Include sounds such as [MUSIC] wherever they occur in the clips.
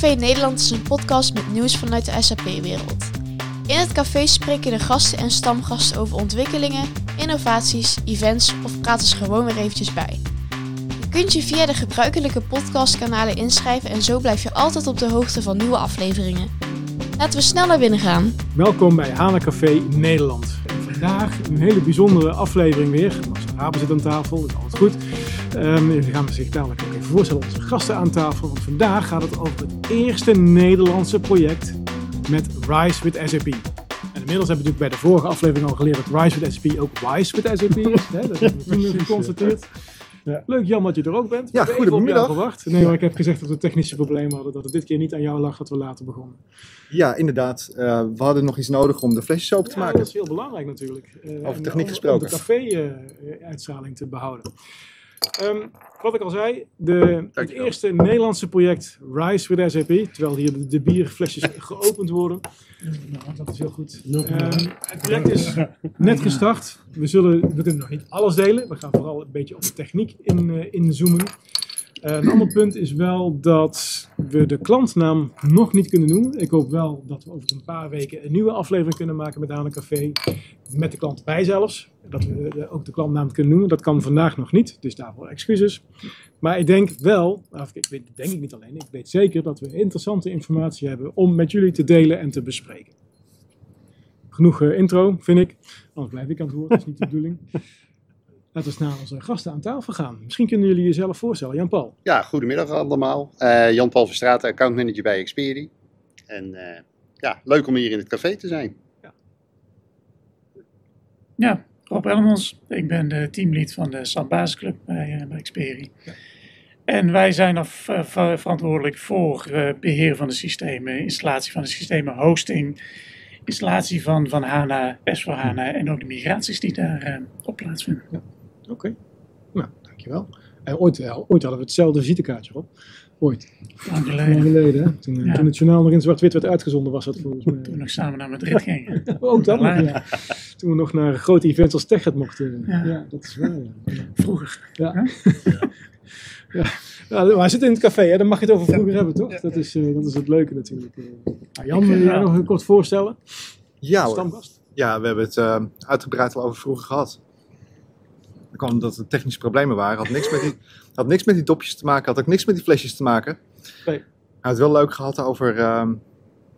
Café Nederland is een podcast met nieuws vanuit de SAP-wereld. In het café spreken de gasten en stamgasten over ontwikkelingen, innovaties, events of praten ze gewoon weer eventjes bij. Je kunt je via de gebruikelijke podcastkanalen inschrijven en zo blijf je altijd op de hoogte van nieuwe afleveringen. Laten we snel naar binnen gaan. Welkom bij Hana Café Nederland. Vandaag een hele bijzondere aflevering weer. Marcel Raben zit aan tafel, is altijd goed. Um, we gaan zich dadelijk ook even voorstellen onze gasten aan tafel. Want vandaag gaat het over het eerste Nederlandse project met Rise with SAP. En inmiddels hebben we natuurlijk bij de vorige aflevering al geleerd dat Rise with SAP ook Wise with SAP is. [LAUGHS] Hè? Dat hebben we toen geconstateerd. Ja. Leuk Jan dat je er ook bent. Ja, goedemiddag. gewacht. Nee, maar ik heb gezegd dat we technische problemen hadden. Dat het dit keer niet aan jou lag dat we later begonnen. Ja, inderdaad. Uh, we hadden nog iets nodig om de flesjes open te ja, maken. dat is heel belangrijk natuurlijk. Uh, Over techniek gesproken. Om de café-uitstraling te behouden. Um, wat ik al zei, de, het eerste Nederlandse project Rise with SAP, terwijl hier de, de bierflesjes [LAUGHS] geopend worden. Nou, dat is heel goed. Um, het project is net gestart. We, zullen, we kunnen nog niet alles delen. We gaan vooral een beetje op de techniek in, uh, inzoomen. Uh, een ander punt is wel dat we de klantnaam nog niet kunnen noemen. Ik hoop wel dat we over een paar weken een nieuwe aflevering kunnen maken met Hane Café. Met de klant bij zelfs. Dat we ook de klantnaam kunnen noemen. Dat kan vandaag nog niet, dus daarvoor excuses. Maar ik denk wel, of ik weet, denk ik niet alleen, ik weet zeker dat we interessante informatie hebben om met jullie te delen en te bespreken. Genoeg uh, intro, vind ik. Anders blijf ik aan het woord, dat is niet de bedoeling. [LAUGHS] Laten we snel naar onze gasten aan tafel gaan. Misschien kunnen jullie jezelf voorstellen. Jan-Paul. Ja, goedemiddag allemaal. Uh, Jan-Paul Verstraeten, accountmanager bij Xperi. En uh, ja, leuk om hier in het café te zijn. Ja, ja Rob Elmons. Ik ben de teamlead van de SAP Basisclub bij, uh, bij Xperi. Ja. En wij zijn er verantwoordelijk voor beheer van de systemen, installatie van de systemen, hosting, installatie van, van HANA, S4 HANA en ook de migraties die daar op plaatsvinden. Ja. Oké, okay. nou, dankjewel. Uh, ooit, uh, ooit hadden we hetzelfde visitekaartje op. Ooit. Lang geleden. Lang geleden toen, ja. toen, het journaal nog in zwart-wit werd uitgezonden was dat volgens mij. Toen nog samen naar Madrid gingen. [LAUGHS] ook dat nog, ja. Toen we nog naar grote events als TechEd mochten. Ja. ja. dat is waar. Vroeger. Ja. [LAUGHS] ja. Ja, maar hij zit in het café, hè? dan mag je het over vroeger hebben, toch? Dat is, uh, dat is het leuke natuurlijk. Nou, Jan, wil je jij nog een kort voorstellen? Ja, Stamgast. ja we hebben het uh, uitgebreid al over vroeger gehad. Kwam dat er technische problemen waren. Had niks, met die, had niks met die dopjes te maken, had ook niks met die flesjes te maken. Nee. Hij had het wel leuk gehad over uh,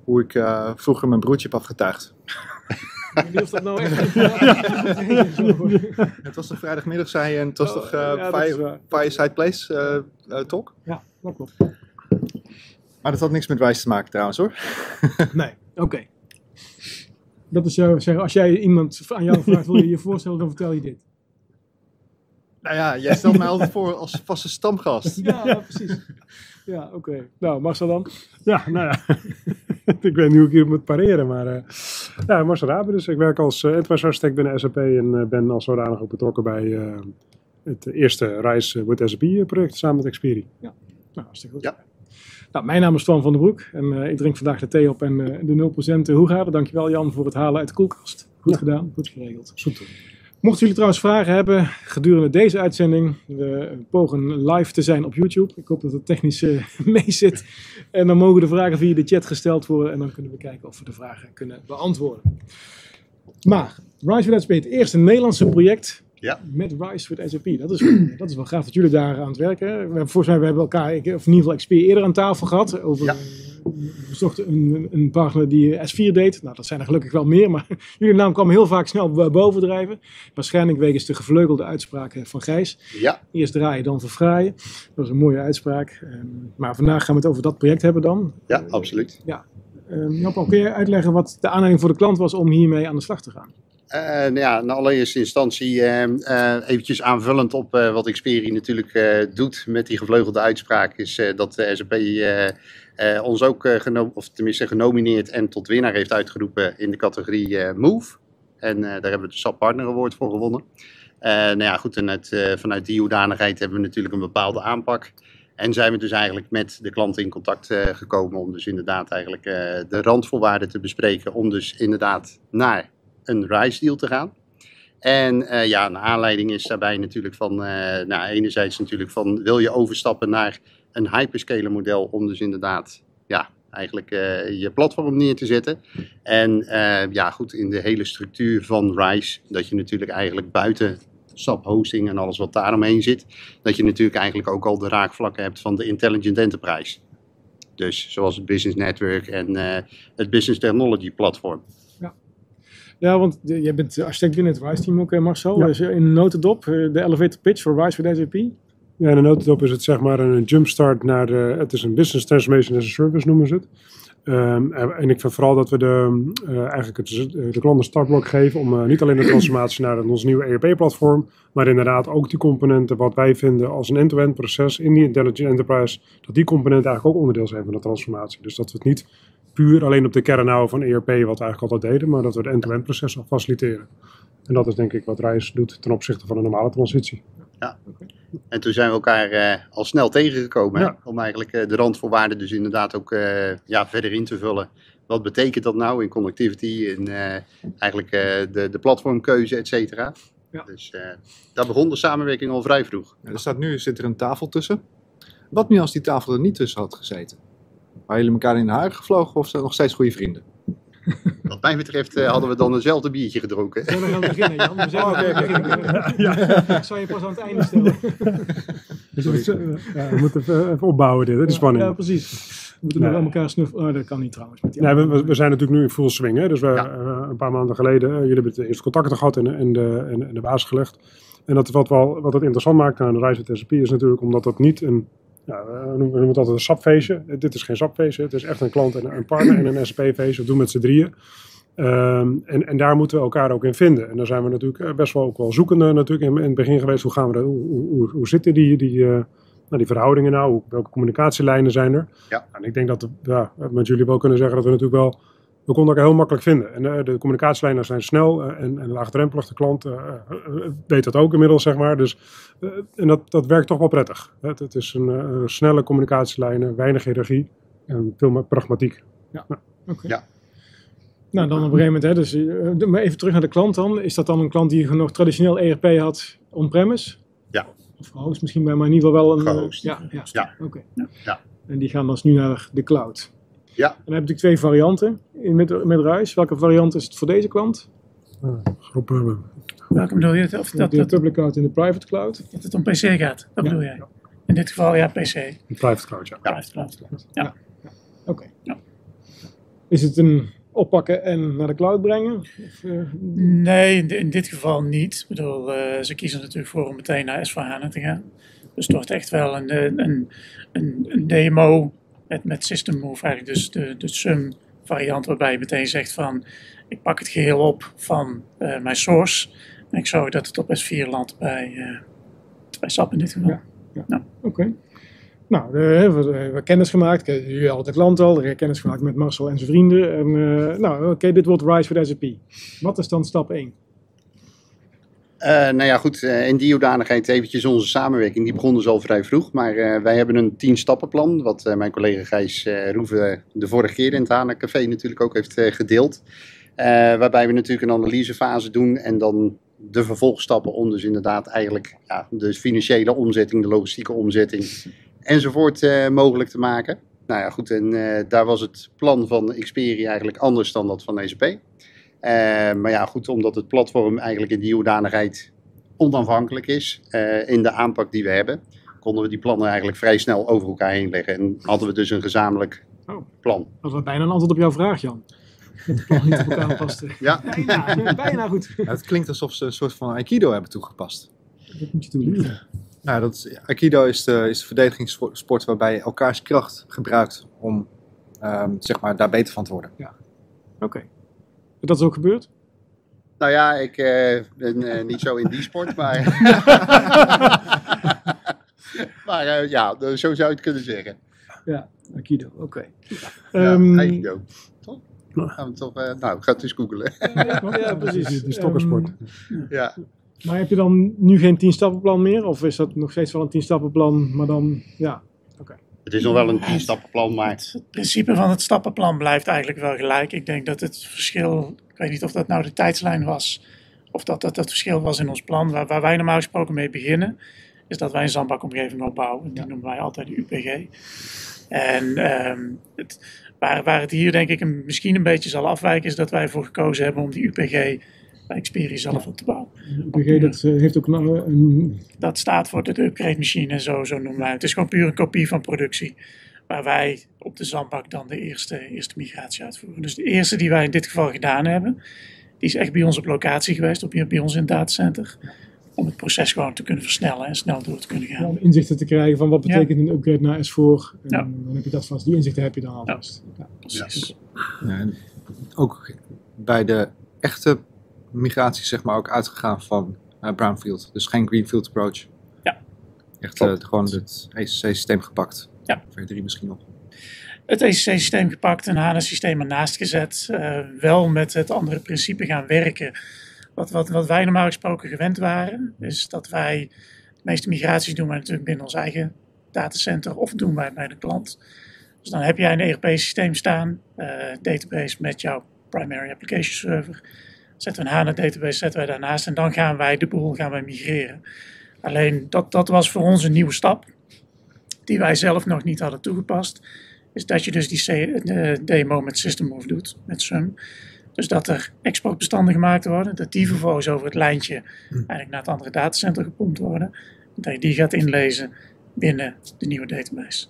hoe ik uh, vroeger mijn broertje heb afgetuigd. Dat nou echt? [LAUGHS] [LAUGHS] het was toch vrijdagmiddag, zei je, en het was oh, toch uh, fire, Fireside Place uh, talk? Ja, dat klopt. Maar dat had niks met wijs te maken trouwens hoor. [LAUGHS] nee, oké. Okay. Dat is zeggen, als jij iemand aan jou vraagt, wil je je voorstellen, dan vertel je dit. Nou ja, jij stelt mij altijd voor als vaste stamgast. Ja, ja precies. Ja, oké. Okay. Nou, Marcel dan? Ja, nou ja. [LAUGHS] ik weet niet hoe ik hier moet pareren, maar... Uh, ja, Marcel Raben dus. Ik werk als uh, enterprise architect binnen SAP en uh, ben als zodanig ook betrokken bij het eerste Rise with SAP project samen met Xperi. Ja, nou, hartstikke goed. Ja. Nou, mijn naam is Twan van den Broek en ik drink vandaag de thee op en de 0% Hoegaarden. Dankjewel Jan voor het halen uit de koelkast. Goed ja. gedaan, goed geregeld. Goed. Mochten jullie trouwens vragen hebben gedurende deze uitzending, we pogen live te zijn op YouTube. Ik hoop dat het technisch [LAUGHS] uh, mee zit. En dan mogen de vragen via de chat gesteld worden en dan kunnen we kijken of we de vragen kunnen beantwoorden. Maar Rise with SAP, het eerste Nederlandse project ja. met Rise with SAP. Dat is, [CLEARS THROAT] dat is wel gaaf dat jullie daar aan het werken. Volgens mij we hebben elkaar, of in ieder geval XP eerder aan tafel gehad over... Ja. We zochten een, een, partner die S4 deed. Nou, dat zijn er gelukkig wel meer, maar [LAUGHS] jullie naam kwam heel vaak snel bovendrijven. Waarschijnlijk wegens de gevleugelde uitspraak van Gijs. Ja. Eerst draaien, dan verfraaien. Dat is een mooie uitspraak. Um, maar vandaag gaan we het over dat project hebben dan. Ja, absoluut. Ja. Jan-Paul, kun je uitleggen wat de aanleiding voor de klant was om hiermee aan de slag te gaan? Uh, nou ja, in allereerste instantie uh, uh, eventjes aanvullend op wat Xperi natuurlijk doet met die gevleugelde uitspraak, is dat de SAP ons ook, of tenminste genomineerd en tot winnaar heeft uitgeroepen in de categorie Move. En daar hebben we de SAP Partner Award voor gewonnen. nou ja, goed, en het, vanuit die hoedanigheid hebben we natuurlijk een bepaalde aanpak. En zijn we dus eigenlijk met de klanten in contact gekomen om dus inderdaad eigenlijk de randvoorwaarden te bespreken. Om dus inderdaad naar een RISE deal te gaan. En uh, ja, een aanleiding is daarbij natuurlijk van, nou enerzijds natuurlijk van wil je overstappen naar een hyperscaler model om dus inderdaad ja, eigenlijk je platform neer te zetten. En ja, goed, in de hele structuur van RISE, dat je natuurlijk eigenlijk buiten SAP hosting en alles wat daaromheen zit, dat je natuurlijk eigenlijk ook al de raakvlakken hebt van de Intelligent Enterprise. Dus zoals het Business Network en het Business Technology platform. Ja, want jij bent architect binnen het RISE-team ook, Marcel. Ja. Dus in een notendop, eh, de elevator pitch voor RISE voor SAP. Ja, in een notendop is het zeg maar een jumpstart naar, de, het is een business transformation as a service noemen ze het. Um, en ik vind vooral dat we de, uh, eigenlijk het, de klant een startblok geven om uh, niet alleen de transformatie naar ons nieuwe ERP-platform, maar inderdaad ook die componenten wat wij vinden als een end-to-end proces in die Intelligent Enterprise, dat die componenten eigenlijk ook onderdeel zijn van de transformatie. Dus dat we het niet puur alleen op de kern houden van ERP, wat we eigenlijk altijd deden, maar dat we het end-to-end proces faciliteren. En dat is denk ik wat Reis doet ten opzichte van een normale transitie. Ja, en toen zijn we elkaar uh, al snel tegengekomen om eigenlijk uh, de randvoorwaarden dus inderdaad ook uh, ja, verder in te vullen. Wat betekent dat nou in connectivity, in eigenlijk de, de platformkeuze, et cetera. Ja. Dus daar begon de samenwerking al vrij vroeg. Er staat nu zit er een tafel tussen. Wat nu als die tafel er niet tussen had gezeten? Waren jullie elkaar in de huid gevlogen of zijn nog steeds goede vrienden? Wat mij betreft uh, hadden we dan eenzelfde biertje gedronken. Zullen we gaan beginnen, Jan? We zijn oh, okay, beginnen. Ja. Ik zal je pas aan het einde stellen. Dus we, ja, we moeten even opbouwen dit, hè, de spanning. Ja, precies. We moeten nog aan elkaar snuffelen. Oh, dat kan niet trouwens. Met nee, we, we, zijn natuurlijk nu in full swing. Hè? Dus we, ja. uh, een paar maanden geleden, uh, jullie hebben het eerste contacten gehad en, en, de, en, en de basis gelegd. En dat, wat, wel, wat het interessant maakt aan de reis met SAP is natuurlijk omdat dat niet een ja, we noemen het altijd een sapfeestje. Dit is geen sapfeestje, het is echt een klant en een partner en een SAP-feestje. We doen met z'n drieën. Um, en, en daar moeten we elkaar ook in vinden. En daar zijn we natuurlijk eh, best wel ook wel zoekende natuurlijk in, in het begin geweest. Hoe gaan we dat, hoe, hoe, hoe zitten die, die, uh, nou, die verhoudingen nou? welke communicatielijnen zijn er? Ja. En ik denk dat we ja, met jullie wel kunnen zeggen dat we natuurlijk wel we konden elkaar heel makkelijk vinden. En uh, de communicatielijnen zijn snel uh, en, en laagdrempelig. De klant uh, weet dat ook inmiddels, zeg maar. Dus, en dat, dat werkt toch wel prettig. Het, het is een snelle communicatielijnen, weinig hiërarchie en veel meer pragmatiek. Ja, nou. oké. Ja. Nou, dan op een gegeven moment, hè, dus, even terug naar de klant dan. Is dat dan een klant die nog traditioneel ERP had on-premise? Ja. Of gehost misschien, maar in ieder geval wel een... Gehost. ja, ja, ja. oké. Ja. En die gaan dus nu naar de cloud. Ja. dan heb je natuurlijk twee varianten in, met, met Ruis. Welke variant is het voor deze klant? Uh, groep, uh, Welke bedoel je? Of dat, de public cloud en de private cloud? Dat het om PC gaat, dat bedoel jij? In dit geval ja, PC. De private cloud, ja. Private cloud. Ja. Oké. Is het een oppakken en naar de cloud brengen? Of, uh... Nee, in, in, dit geval niet. Ik bedoel, uh, ze kiezen natuurlijk voor om meteen naar S4HANA te gaan. Dus het wordt echt wel een, een, een, een demo met, met System Move eigenlijk dus de, de sum variant waarbij je meteen zegt van ik pak het geheel op van uh, mijn source en ik zorg dat het op S4 landt bij, uh, bij SAP in dit geval. Ja, ja. Nou. Oké. Okay. Nou, we hebben kennis gemaakt. Jullie hadden de klant al, kennis gemaakt met Marcel en zijn vrienden. En, uh, nou, oké, okay, dit wordt Rise voor SAP. Wat is dan stap 1? Uh, nou ja, goed, uh, in die hoedanigheid eventjes onze samenwerking. Die begon dus al vrij vroeg. Maar uh, wij hebben een tien stappenplan. Wat mijn collega Gijs Roeven de vorige keer in het Hana Café natuurlijk ook heeft gedeeld. waarbij we natuurlijk een analysefase doen. En dan de vervolgstappen om dus inderdaad eigenlijk ja, de financiële omzetting, de logistieke omzetting enzovoort mogelijk te maken. Nou ja, goed, en daar was het plan van Xperi eigenlijk anders dan dat van ECP. Uh, maar ja, goed, omdat het platform eigenlijk in die hoedanigheid onafhankelijk is uh, in de aanpak die we hebben, konden we die plannen eigenlijk vrij snel over elkaar heen leggen. En hadden we dus een gezamenlijk oh, plan. Dat was bijna een antwoord op jouw vraag, Jan. Dat de plan niet op elkaar [LAUGHS] paste. Ja. Bijna, bijna goed. Ja, het klinkt alsof ze een soort van Aikido hebben toegepast. Dat moet je toelichten. Nou, dat, Aikido is de, is de verdedigingssport waarbij je elkaars kracht gebruikt om um, zeg maar, daar beter van te worden. Ja. Oké. Dat is ook gebeurd? Nou ja, ik uh, ben uh, niet zo in die sport, maar. [LAUGHS] maar uh, ja, zo zou je het kunnen zeggen. Ja, Aikido, oké. Okay. Ja, um, Aikido. Toch? Gaan we toch, nou, ga het eens googelen. ja, precies. [LAUGHS] De stokkersport. Um, ja. Maar heb je dan nu geen tien stappenplan meer? Of is dat nog steeds wel een tien stappenplan, maar dan, ja, oké. Het is nog wel een stappenplan, maar... Het principe van het stappenplan blijft eigenlijk wel gelijk. Ik denk dat het verschil, ik weet niet of dat nou de tijdslijn was, of dat dat het verschil was in ons plan, waar, waar wij normaal gesproken mee beginnen, is dat wij een zandbakomgeving opbouwen. Die noemen wij altijd de UPG. En ehm, het, waar, waar het hier denk ik een, misschien een beetje zal afwijken, is dat wij ervoor gekozen hebben om die UPG bij Xperia zelf op te bouwen. UPG dat eh, heeft ook een, een... Dat staat voor de upgrade machine, zo, zo noemen wij het. Het is gewoon puur een kopie van productie. Waar wij op de zandbak dan de eerste, eerste migratie uitvoeren. Dus de eerste die wij in dit geval gedaan hebben, die is echt bij ons op locatie geweest, op, bij ons in het datacenter om het proces gewoon te kunnen versnellen en snel door te kunnen gaan. om inzichten te krijgen van wat betekent een upgrade naar S4. En dan heb je dat vast. Die inzichten heb je dan alvast. Ja, precies. ook bij de echte migratie zeg maar ook uitgegaan van uh, brownfield. Dus geen greenfield approach. Ja. Echt uh, gewoon het ECC-systeem gepakt. Ja. V3 misschien nog. Het ECC-systeem gepakt en HANA-systeem ernaast gezet. Uh, wel met het andere principe gaan werken wat, wat, wat wij normaal gesproken gewend waren, is dat wij de meeste migraties doen wij natuurlijk binnen ons eigen datacenter of doen wij bij de klant. Dus dan heb jij een ERP-systeem staan, uh, database met jouw primary application server. Zetten we een HANA database, zetten wij daarnaast en dan gaan wij de boel gaan wij migreren. Alleen dat, dat was voor ons een nieuwe stap, die wij zelf nog niet hadden toegepast. Is dat je dus die demo met System Move doet, met SUM. Dus dat er exportbestanden gemaakt worden, dat die vervolgens over het lijntje eigenlijk naar het andere datacenter gepompt worden. Dat je die gaat inlezen binnen de nieuwe database.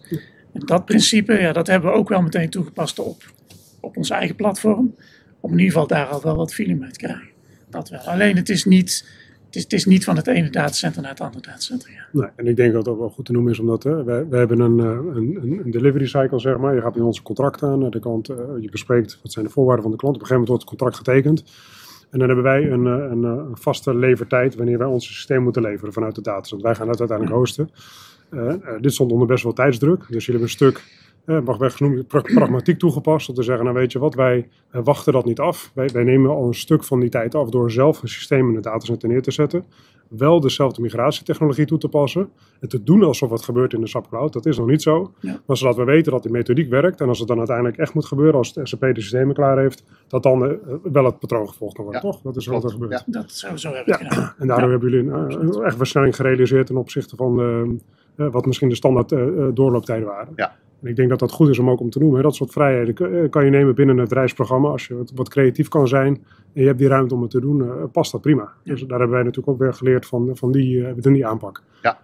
En dat principe, ja, dat hebben we ook wel meteen toegepast op, op ons eigen platform. Om in ieder geval daar al wel wat feeling mee te krijgen. Dat wel. Alleen het is niet het is, het is, niet van het ene datacenter naar het andere datacenter. Ja. Nee, en ik denk dat dat wel goed te noemen is, omdat hè, hebben een, een, een, delivery cycle, zeg maar. Je gaat met onze contract aan, de klant, uh, je bespreekt wat zijn de voorwaarden van de klant. Op een gegeven moment wordt het contract getekend. En dan hebben wij een, een, een vaste levertijd wanneer wij ons systeem moeten leveren vanuit de datacenter. Wij gaan dat uiteindelijk hosten. Uh, dit stond onder best wel tijdsdruk. Dus jullie hebben een stuk eh, mag weg genoemd, pragmatiek toegepast. Om te zeggen, nou weet je wat, wij wachten dat niet af. Wij, wij, nemen al een stuk van die tijd af door zelf een systeem in het datacenter neer te zetten. Wel dezelfde migratietechnologie toe te passen. En te doen alsof het gebeurt in de SAP Cloud. Dat is nog niet zo. Ja. Maar zodat we weten dat die methodiek werkt. En als het dan uiteindelijk echt moet gebeuren, als het SAP de systemen klaar heeft, dat dan uh, wel het patroon gevolgd kan worden. Ja. Toch? Dat is wat er gebeurt. Ja. Dat zo, zo hebben gedaan. En daardoor hebben jullie een uh, echt versnelling gerealiseerd ten opzichte van wat misschien de standaard doorlooptijden waren. Ja. En ik denk dat dat goed is om ook om te noemen. Dat soort vrijheden kan je nemen binnen het reisprogramma. Als je wat, creatief kan zijn en je hebt die ruimte om het te doen, uh, past dat prima. Ja. Dus daar hebben wij natuurlijk ook weer geleerd van, van die, uh, die aanpak. Ja.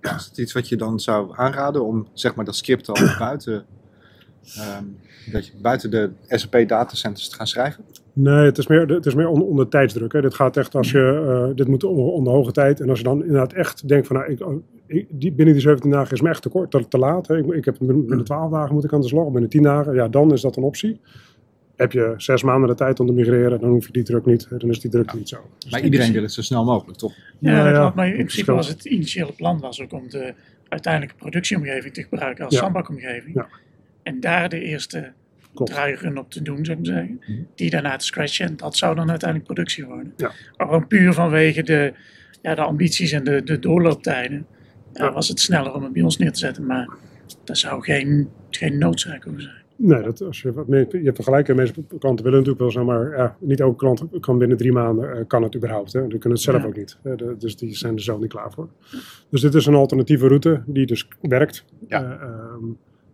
ja. Is het iets wat je dan zou aanraden om zeg maar, dat script al [COUGHS] buiten, um, dat je buiten de SAP datacenters te gaan schrijven? Nee, het is meer, het is meer onder, onder tijdsdruk. Hè. Dit gaat echt als je, uh, dit moet onder, onder hoge tijd. En als je dan inderdaad echt denkt van, nou, ik, ik, die, binnen die 17 dagen is me echt te kort, te, te laat. Hè. Ik, ik heb binnen 12 dagen moet ik aan de slag, binnen 10 dagen. Ja, dan is dat een optie. Heb je zes maanden de tijd om te migreren, dan hoef je die druk niet. Dan is die druk ja. niet zo. Dus maar iedereen wil het zo snel mogelijk, toch? Ja, ja, dat. Maar in principe was het initiële plan was ook om de uiteindelijke productieomgeving te gebruiken als Ja. Ja. En daar de eerste Draairun op te doen, zou ik maar zeggen. Die daarna te scratchen. En dat zou dan uiteindelijk productie worden. Ja. Maar gewoon puur vanwege de, ja, de ambities en de, de doorlooptijden. Ja, was het sneller om het bij ons neer te zetten. Maar daar zou geen, geen noodzaak over zijn. Nee, dat, als je, je hebt gelijk. Meeste klanten willen natuurlijk wel zijn, maar ja, niet elke klant kan binnen drie maanden eh, kan het überhaupt. Hè. Die kunnen het zelf Ja. ook niet. hè. De- dus die zijn er zelf niet klaar voor. Dus dit is een alternatieve route die dus werkt, Ja. eh, ehm,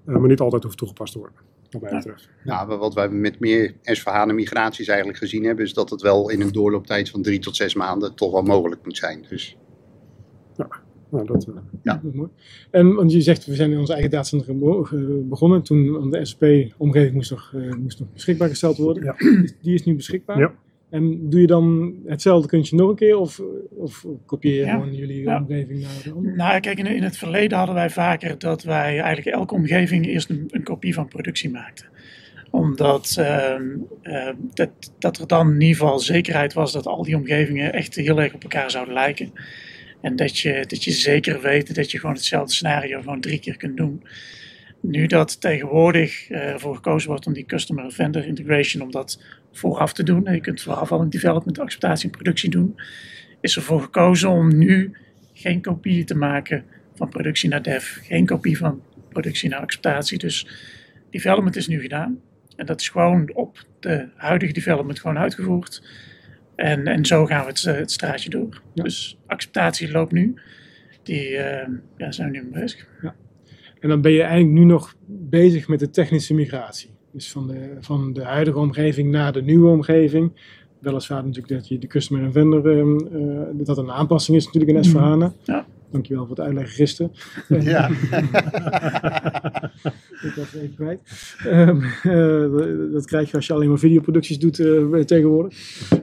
eh, maar niet altijd hoeft toegepast te worden. Wat mij Ja. betreft. Nou, maar wat wij met meer S4HANA migraties eigenlijk gezien hebben, is dat het wel in een doorlooptijd van drie tot zes maanden toch wel mogelijk moet zijn. Dus Nou, dat, eh, Ja. Dat is mooi. En want je zegt, we zijn in onze eigen datacenter ge- begonnen. Toen de SP-omgeving moest nog, eh, moest nog beschikbaar gesteld worden. Ja. Die is nu beschikbaar. Ja. En doe je dan hetzelfde kuntje nog een keer? Of, of kopieer je Ja. gewoon jullie Ja. omgeving naar de andere? Nou, kijk, in, in het verleden hadden wij vaker dat wij eigenlijk elke omgeving eerst een, een kopie van productie maakten. Omdat ehm, ehm, dat, dat er dan in ieder geval zekerheid was dat al die omgevingen echt heel erg op elkaar zouden lijken. En dat je, dat je zeker weet dat je gewoon hetzelfde scenario gewoon drie keer kunt doen. Nu dat tegenwoordig eh, ervoor gekozen wordt om die customer vendor integration, om dat vooraf te doen. en Je kunt vooraf al een development, acceptatie en productie doen. Is ervoor gekozen om nu geen kopieën te maken van productie naar dev. Geen kopie van productie naar acceptatie. Dus development is nu gedaan. En dat is gewoon op de huidige development gewoon uitgevoerd. En, en zo gaan we het, eh, het straatje door. Ja. Dus acceptatie loopt nu. die ja, zijn we nu mee bezig. Ja. En dan ben je eigenlijk nu nog bezig met de technische migratie. Dus van de, van de huidige omgeving naar de nieuwe omgeving. Weliswaar natuurlijk dat je de customer en vendor, uh, dat dat een aanpassing is natuurlijk in s mm. Ja. Dankjewel voor het uitleggen gisteren. Ja. [LAUGHS] ik was even kwijt. Um, uh, dat krijg je als je alleen maar videoproducties doet uh, tegenwoordig.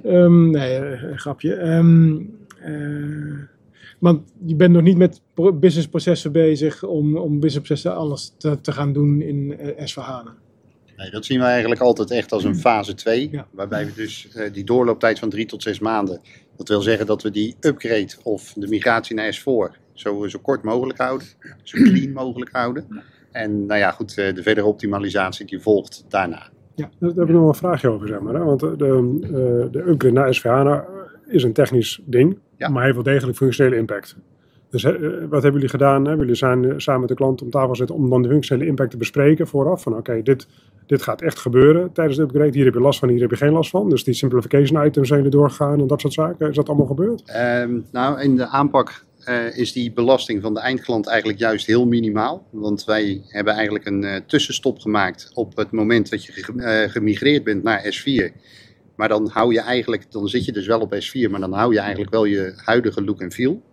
Um, nee, grapje. Um, want je bent nog niet met businessprocessen bezig om, om businessprocessen alles te, te gaan doen in s Nee, dat zien we eigenlijk altijd echt als een fase 2. Waarbij we dus uh, die doorlooptijd van 3 tot 6 maanden. Dat wil zeggen dat we die upgrade of de migratie naar S4 zo, zo kort mogelijk houden. Zo clean mogelijk houden. En nou ja, goed, uh, de verdere optimalisatie die volgt daarna. Ja, daar heb ik nog wel een vraagje over, zeg maar. Hè? Want de, uh, de upgrade naar S4HANA is een technisch ding, ja. maar heeft wel degelijk functionele impact. Dus wat hebben jullie gedaan? Jullie zijn samen met de klant om tafel zitten om dan de functionele impact te bespreken vooraf. Van oké, dit, dit gaat echt gebeuren tijdens de upgrade. Hier heb je last van, hier heb je geen last van. Dus die simplification items zijn er doorgegaan en dat soort zaken. Is dat allemaal gebeurd? Um, nou, in de aanpak uh, is die belasting van de eindklant eigenlijk juist heel minimaal. Want wij hebben eigenlijk een uh, tussenstop gemaakt op het moment dat je uh, gemigreerd bent naar S4. Maar dan hou je eigenlijk, dan zit je dus wel op S4, maar dan hou je eigenlijk wel je huidige look en feel.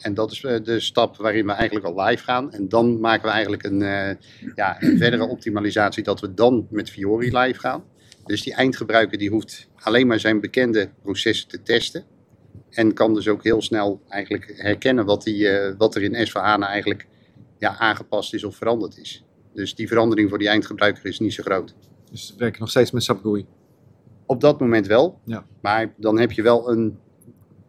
En dat is eh, de stap waarin we eigenlijk al live gaan. En dan maken we eigenlijk een, uh, ja, verdere optimalisatie dat we dan met Fiori live gaan. Dus die eindgebruiker die hoeft alleen maar zijn bekende processen te testen. En kan dus ook heel snel eigenlijk herkennen wat, die, uh, wat er in s eigenlijk ja, aangepast is of veranderd is. Dus die verandering voor die eindgebruiker is niet zo groot. Dus we werken nog steeds met SAP GUI? Op dat moment wel. Ja. Maar dan heb je wel een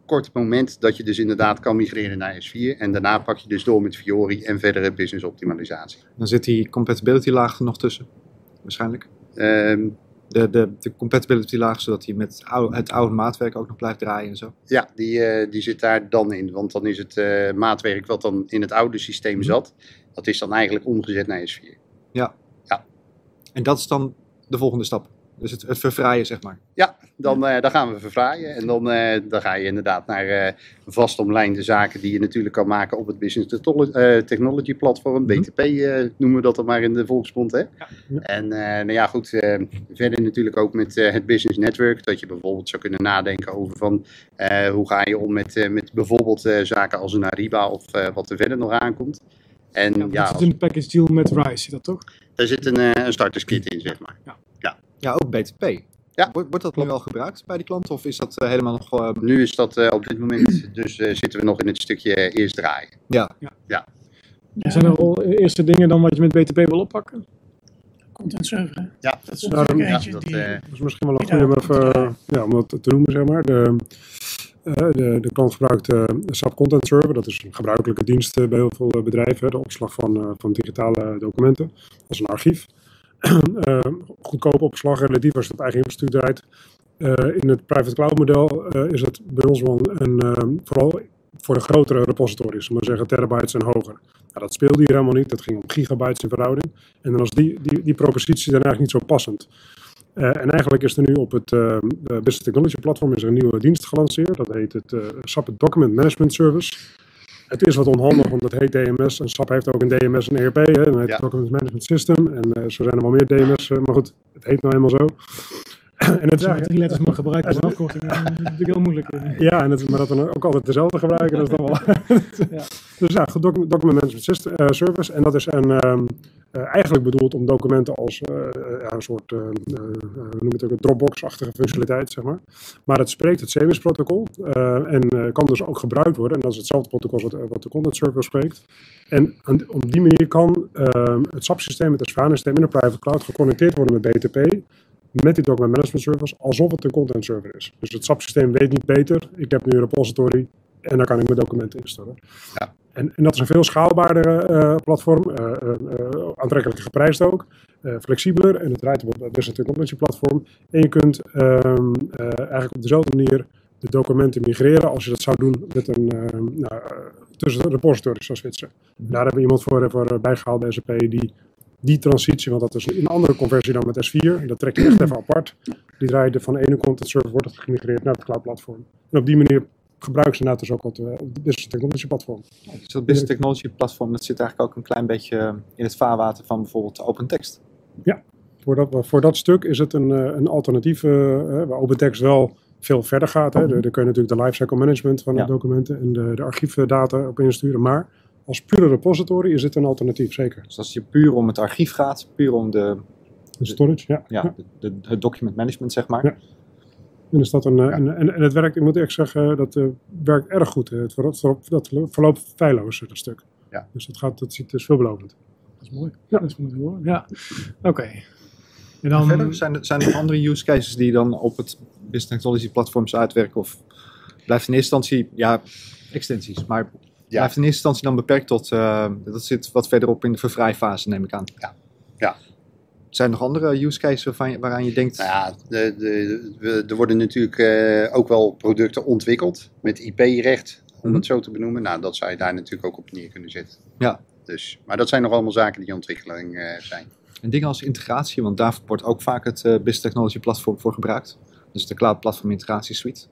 kort moment dat je dus inderdaad kan migreren naar S4. En daarna pak je dus door met Fiori en verdere business optimalisatie. Dan zit die compatibility laag er nog tussen, waarschijnlijk. Um, de, de, de compatibility laag, zodat hij met het oude maatwerk ook nog blijft draaien en zo. Ja, die, uh, die zit daar dan in. Want dan is het uh, maatwerk wat dan in het oude systeem mhm. zat, dat is dan eigenlijk omgezet naar S4. Ja. ja. En dat is dan de volgende stap? Dus het, het verfraaien, zeg maar. Ja, dan, uh, dan gaan we verfraaien. En dan, uh, dan ga je inderdaad naar uh, vast omlijnde zaken die je natuurlijk kan maken op het Business Technology platform. Mhm. BTP noemen we dat dan maar in de volksmond. Hè? Ja. En nou ja, goed, verder natuurlijk ook met het Business Network. Dat je bijvoorbeeld zou kunnen nadenken over van hoe ga je om met, met bijvoorbeeld zaken als een Ariba of wat er verder nog aankomt. En, ja, ja, zit in de package deal met Rise, dat toch? Daar zit een, een starterskit in, zeg maar. Ja. Ja, ook BTP. Ja. Wordt, wordt dat nu al gebruikt bij de klanten of is dat uh, helemaal nog... Uh... Nu is dat uh, op dit moment, dus zitten we nog in het stukje eerst draaien. Ja. ja. ja. Zijn er al eerste dingen dan wat je met BTP wil oppakken? Content server. Ja, dat is, daarom, ja, dat, die, dat is misschien wel een goede om, even, ja, om dat te noemen, zeg maar. De, de, de klant gebruikt de SAP Content Server. Dat is een gebruikelijke dienst bij heel veel bedrijven. De opslag van, van digitale documenten. als een archief. Uh, [CLEARS THROAT] goedkope opslag relatief als je op eigen infrastructuur draait. Uh, in het private cloud model uh, is het bij ons wel een, vooral voor de grotere repositories, maar zeggen terabytes en hoger. Nou, dat speelde hier helemaal niet, dat ging om gigabytes in verhouding. En dan was die, die, die propositie dan eigenlijk niet zo passend. en eigenlijk is er nu op het ehm, Business Technology platform is er een nieuwe dienst gelanceerd. Dat heet het SAP Document Management Service. Het is wat onhandig, want het heet DMS. En SAP heeft ook een DMS en ERP, hè, dan heet Document Management System. En uh, zo zijn er wel meer DMS, uh, maar goed, het heet nou helemaal zo. [CLEARS THROAT] en het, ja, drie letters mag gebruiken als afkorting, dat is natuurlijk heel moeilijk. [LAUGHS] Ja, en het, maar dat dan ook altijd dezelfde gebruiken, dat is dan wel... [LAUGHS] ja. [LAUGHS] Dus ja, Document Management System, uh, Service. En dat is een, um, uh, eigenlijk bedoeld om documenten als uh, ja, een soort, noem het ook, een Dropbox-achtige functionaliteit, zeg maar. Maar het spreekt het CMS-protocol en kan dus ook gebruikt worden. En dat is hetzelfde protocol wat, de Content Server spreekt. En op die manier kan ehm, het SAP-systeem, het S4-systeem in de private cloud geconnecteerd worden met BTP met die document management service alsof het een content server is. Dus het SAP-systeem weet niet beter. Ik heb nu een repository en daar kan ik mijn documenten instellen. Ja. En, en dat is een veel schaalbaardere uh, platform, uh, uh, aantrekkelijker geprijsd ook, flexibeler en het draait op business technology platform. En je kunt um, eigenlijk op dezelfde manier de documenten migreren als je dat zou doen met een, nou, tussen repositories zoals Zwitser. Daar hebben we iemand voor, voor bijgehaald bij SAP die die transitie, want dat is een andere conversie dan met S4. Dat trek je echt [CLEARS THROAT] even apart. Die draaide van de ene content server, wordt het gemigreerd naar het cloud platform. En op die manier gebruiken ze inderdaad dus ook het Business Technology Platform. dus dat Business Technology Platform dat zit eigenlijk ook een klein beetje in het vaarwater van bijvoorbeeld OpenText. Ja, voor dat, voor dat stuk is het een, een alternatief waar OpenText wel veel verder gaat. Hè. Daar kun je natuurlijk de lifecycle management van de documenten en de, de archiefdata op insturen. Maar als pure repository is het een alternatief, zeker. Dus als je puur om het archief gaat, puur om de... De storage, ja. Ja, De, het document management, zeg maar. Ja. En, is dat een, ja. en, en, het werkt, ik moet echt zeggen, dat uh, werkt erg goed. Het verloopt, dat verloopt feilloos, dat stuk. Ja. Dus dat, gaat, dat ziet dus veelbelovend. Dat is mooi. Ja. Dat is mooi hoor. Ja, oké. En dan... Verder, zijn, er, zijn er andere use cases die dan op het Business Technology platforms uitwerken? Of blijft in eerste instantie, ja, extensies, maar blijft in eerste instantie dan beperkt tot, uh, dat zit wat verderop in de vervrijfase, neem ik aan. Ja. ja. Zijn er nog andere use cases waarvan, waaraan je denkt? Nou ja, de, de, er worden natuurlijk uh, ook wel producten ontwikkeld met IP-recht, om mm -hmm. het zo te benoemen. Nou, dat zou je daar natuurlijk ook op neer kunnen zetten. Ja. Dus, maar dat zijn nog allemaal zaken die in ontwikkeling uh, zijn. En dingen als integratie, want daar wordt ook vaak het uh, Business Technology Platform voor gebruikt. Dus de Cloud Platform Integratie Suite.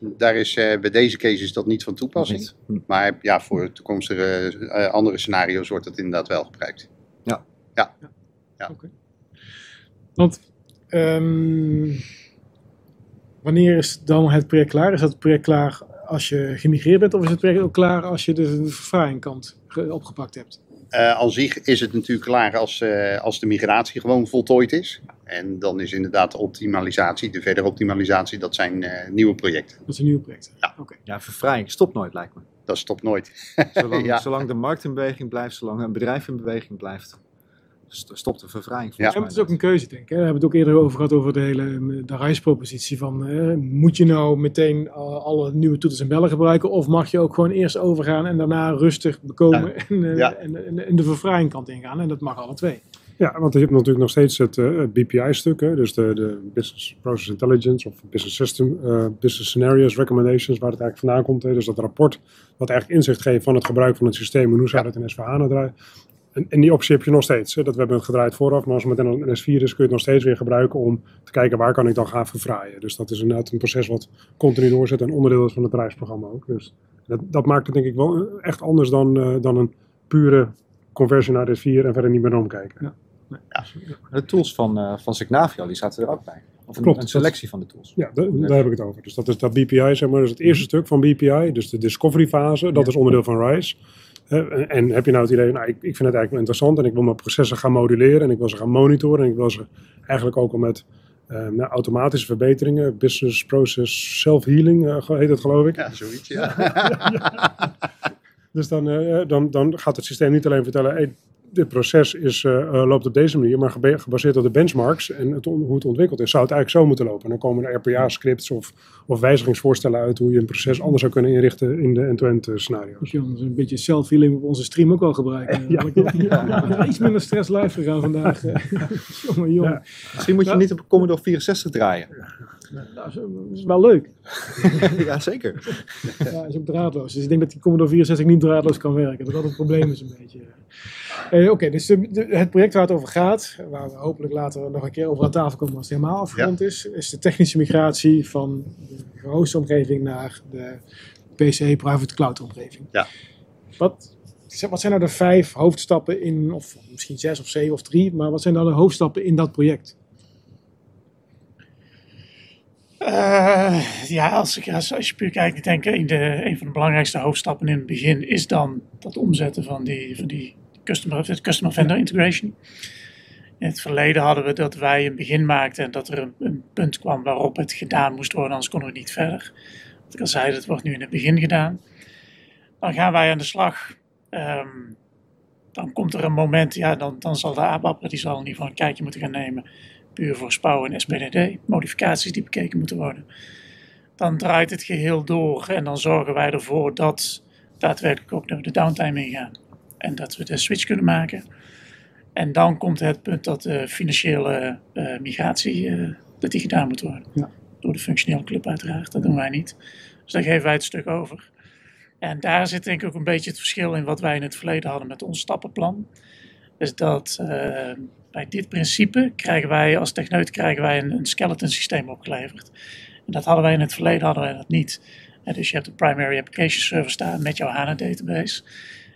Daar is uh, bij deze case is dat niet van toepassing. Hm. Maar ja, voor toekomstige uh, andere scenario's wordt dat inderdaad wel gebruikt. Ja. Ja. ja. ja. Okay. Want um, wanneer is dan het project klaar? Is dat project klaar als je gemigreerd bent of is het project ook klaar als je de verfraaiingkant opgepakt hebt? Uh, aan zich is het natuurlijk klaar als, uh, als de migratie gewoon voltooid is. En dan is inderdaad de optimalisatie, de verdere optimalisatie, dat zijn uh, nieuwe projecten. Dat zijn nieuwe projecten? Ja. Okay. Ja, verfraaiing stopt nooit lijkt me. Dat stopt nooit. zolang, [LAUGHS] ja. zolang de markt in beweging blijft, zolang een bedrijf in beweging blijft, stopt de verfraaiing. Ja, het is ook een keuze, denk ik. Hè? We hebben het ook eerder over gehad over de hele de reispropositie. Van, eh, moet je nou meteen alle nieuwe toeters en bellen gebruiken? Of mag je ook gewoon eerst overgaan en daarna rustig bekomen ja. en, uh, ja. en, en, en, de verfraaiingkant ingaan? En dat mag alle twee. Ja, want je hebt natuurlijk nog steeds het, uh, BPI-stuk, dus de, de Business Process Intelligence of Business System, uh, Business Scenarios Recommendations, waar het eigenlijk vandaan komt. Hè? Dus dat rapport wat eigenlijk inzicht geeft van het gebruik van het systeem en hoe zou dat in S4HANA draaien. En, en, die optie heb je nog steeds. Hè? Dat we hebben het gedraaid vooraf, maar als het meteen een S4 is, kun je het nog steeds weer gebruiken om te kijken waar kan ik dan gaan verfraaien. Dus dat is inderdaad een proces wat continu doorzet en onderdeel is van het bedrijfsprogramma ook. Dus dat, dat maakt het denk ik wel echt anders dan, uh, dan een pure conversie naar S4 en verder niet meer omkijken. Ja. Ja. De tools van, uh, van Signavio, die zaten er ook bij. Of een, Klopt, een selectie van de tools. Ja, de, daar heb ik het over. Dus dat is dat BPI, zeg maar, dat is het eerste stuk van BPI. Dus de discovery fase, dat Ja. is onderdeel van RISE. En heb je nou het idee, nou, ik, ik vind het eigenlijk wel interessant en ik wil mijn processen gaan moduleren en ik wil ze gaan monitoren en ik wil ze eigenlijk ook al met uh, nou, automatische verbeteringen, business process self-healing uh, heet het geloof ik. Ja, zoiets, ja. [LAUGHS] [LAUGHS] Dus dan, uh, dan, dan gaat het systeem niet alleen vertellen, hey, dit proces is, uh, loopt op deze manier, maar gebaseerd op de benchmarks en het hoe het ontwikkeld is, zou het eigenlijk zo moeten lopen. En dan komen er RPA-scripts of, of wijzigingsvoorstellen uit hoe je een proces anders zou kunnen inrichten in de end-to-end scenario's. Moet je ons een beetje self-healing op onze stream ook wel gebruiken. Ja. [LAUGHS] ja. [LAUGHS] Iets minder stress live gegaan vandaag. [LAUGHS] jongen, jongen. Ja. Misschien moet je Ja. niet op Commodore 64 draaien. Nou, dat is wel leuk. [LAUGHS] ja, zeker. Ja, is ook draadloos. Dus ik denk dat die Commodore 64 niet draadloos kan werken. Dat dat het probleem is een beetje. Eh, Oké, dus de, de- het project waar het over gaat, waar we hopelijk later nog een keer over aan tafel komen als het helemaal afgerond is, is de technische migratie van de gehoste omgeving naar de PC private cloud omgeving. Ja. Wat, wat zijn nou de vijf hoofdstappen in, of misschien zes of zeven of drie, maar wat zijn nou de hoofdstappen in dat project? Eh, ja, als, ik, als, als je puur kijkt, ik denk een, de, een van de belangrijkste hoofdstappen in het begin is dan dat omzetten van die, van die customer, customer vendor integration. In het verleden hadden we dat wij een begin maakten en dat er een, punt kwam waarop het gedaan moest worden, anders konden we niet verder. Wat ik al zei, dat wordt nu in het begin gedaan. Dan gaan wij aan de slag. Ehm, dan komt er een moment, ja, dan, dan zal de ABAP, die zal in ieder geval een kijkje moeten gaan nemen puur voor SPOW en SPDD, modificaties die bekeken moeten worden. Dan draait het geheel door en dan zorgen wij ervoor dat daadwerkelijk ook naar de downtime ingaan. En dat we de switch kunnen maken. En dan komt het punt dat de financiële eh, migratie eh, dat die gedaan moet worden. Ja. Door de functionele club uiteraard, dat doen wij niet. Dus daar geven wij het stuk over. En daar zit denk ik ook een beetje het verschil in wat wij in het verleden hadden met ons stappenplan. Dus dat eh, bij dit principe krijgen wij als techneut krijgen wij een, skeleton systeem opgeleverd. En dat hadden wij in het verleden hadden wij dat niet. dus je hebt een primary application server staan met jouw HANA database.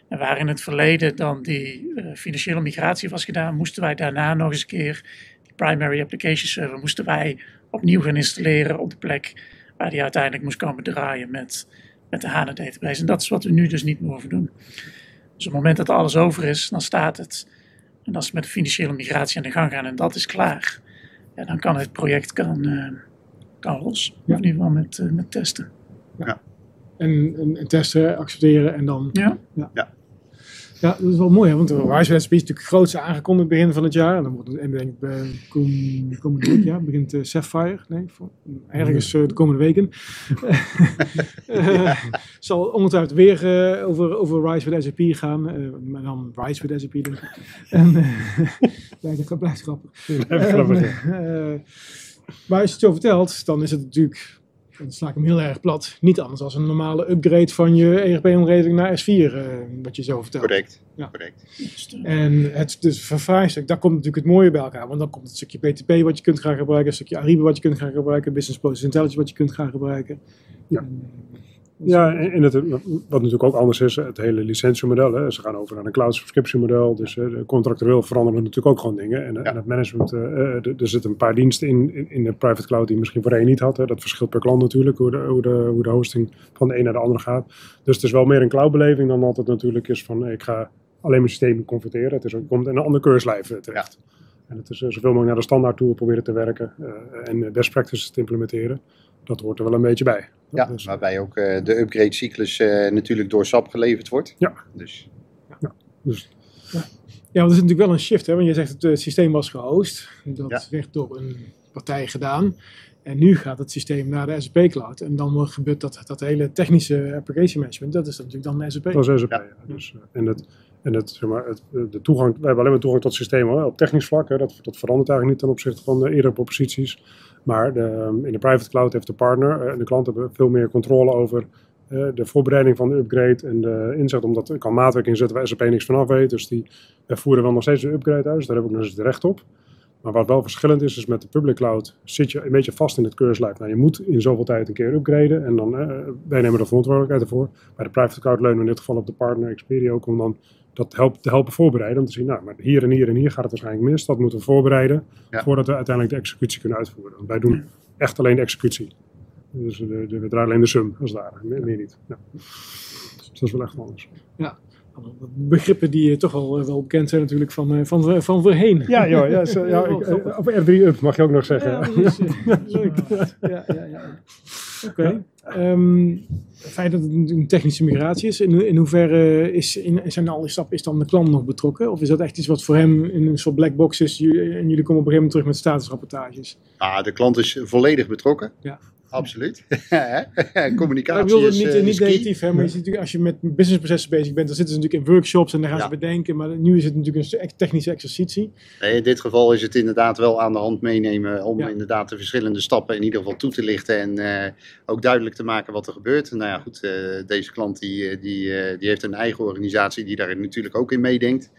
En waar in het verleden dan die uh, financiële migratie was gedaan, moesten wij daarna nog eens een keer die primary application server moesten wij opnieuw gaan installeren op de plek waar die uiteindelijk moest komen draaien met, met de HANA database. En dat is wat we nu dus niet meer hoeven doen. Dus op het moment dat alles over is, dan staat het. En als we met de financiële migratie aan de gang gaan en dat is klaar, ja, dan kan het project kan, uh, kan los. Ja. Of in ieder geval met, uh, met testen. Ja. En, en, testen, accepteren en dan. Ja. ja. Ja. Dat is wel mooi, hè? want Rise is natuurlijk het grootste aangekondigd begin van het jaar. En dan wordt het, en denk ik, bij komende, komende week, ja, begint uh, Sapphire. Nee, voor, ergens uh, de komende weken. [LAUGHS] [LAUGHS] zal ongetwijfeld weer over, over Rise with SAP gaan. maar dan Rise with SAP, denk ik. En, [LAUGHS] blijft, blijft grappig. maar als je het zo vertelt, dan is het natuurlijk dan sla ik hem heel erg plat. Niet anders als een normale upgrade van je ERP-omgeving naar S4, uh, eh, wat je zo vertelt. Correct. Ja. Correct. En het dus vervaarstuk, daar komt natuurlijk het mooie bij elkaar. Want dan komt het stukje BTP wat je kunt gaan gebruiken, een stukje Ariba wat je kunt gaan gebruiken, Business Process Intelligence wat je kunt gaan gebruiken. Ja. En, eh, ja, en het, wat natuurlijk ook anders is, het hele licentiemodel. Hè. Ze gaan over naar een cloud subscription model. Dus uh, contractueel veranderen natuurlijk ook gewoon dingen. En, en het management, uh, er zitten een paar diensten in, in, in, de private cloud die misschien voorheen niet had. Hè. Dat verschilt per klant natuurlijk, hoe de, hoe, de, hoe de hosting van de een naar de andere gaat. Dus het is wel meer een cloudbeleving dan dat het natuurlijk is van ik ga alleen mijn systeem converteren. Het is, komt in een ander keurslijf terecht. Ja. En het is zoveel mogelijk naar de standaard tool proberen te werken en best practices te implementeren dat hoort er wel een beetje bij. Ja, dus, waarbij ook uh, de upgrade cyclus uh, natuurlijk door SAP geleverd wordt. Ja. Dus. Ja, dus. ja. ja want er is natuurlijk wel een shift, hè? want je zegt het, het systeem was gehost. Dat ja. werd door een partij gedaan. En nu gaat het systeem naar de SAP Cloud. En dan gebeurt dat, dat hele technische application management, dat is natuurlijk dan de SAP. Dat is SAP, ja. Dus, uh, en het, en het, zeg maar, het, de toegang, wij hebben alleen maar toegang tot het systeem hoor, op technisch vlak. Hè, dat, dat verandert eigenlijk niet ten opzichte van de eerdere proposities. Maar de, in de private cloud heeft de partner en de klant hebben veel meer controle over uh, de voorbereiding van de upgrade en de inzet. Omdat er kan maatwerk inzetten waar SAP niks vanaf weet. Dus die voeren wel nog steeds een upgrade uit. Dus daar heb ik nog het recht op. Maar wat wel verschillend is, is met de public cloud zit je een beetje vast in het keurslijf. Nou, je moet in zoveel tijd een keer upgraden en dan, uh, wij nemen de verantwoordelijkheid ervoor. Bij de private cloud leunen we in dit geval op de partner Expedio om dan dat helpt, te helpen voorbereiden. Om te zien, nou, maar hier en hier en hier gaat het waarschijnlijk mis. Dat moeten we voorbereiden voordat we uiteindelijk de executie kunnen uitvoeren. Want wij doen echt alleen de executie. Dus de, de, we draaien alleen de sum, als daar, meer, meer niet. Ja. Dus dat is wel echt anders. Ja, begrippen die toch wel, eh, wel bekend zijn natuurlijk van, eh, van, van voorheen. Ja, joh, ja, zo, [LAUGHS] ja ik, eh, of R3-up mag je ook nog zeggen. Ja, leuk. Ja, ja, ja. [LAUGHS] Oké. Okay. Um, ehm, het feit dat het een technische migratie is, in, in hoeverre is, in, zijn alle stappen is dan de klant nog betrokken? Of is dat echt iets wat voor hem in een soort black box is en jullie komen op een gegeven moment terug met statusrapportages? Ah, de klant is volledig betrokken. Ja absoluut. [LAUGHS] Communicatie ik wil het niet, niet negatief, hè, maar je ziet als je met businessprocessen bezig bent, dan zitten ze natuurlijk in workshops en dan gaan ze bedenken, maar nu is het natuurlijk een technische exercitie. Nee, in dit geval is het inderdaad wel aan de hand meenemen om inderdaad de verschillende stappen in ieder geval toe te lichten en uh, ook duidelijk te maken wat er gebeurt. Nou ja, goed, uh, deze klant die, eh, die, die heeft een eigen organisatie die daar natuurlijk ook in meedenkt.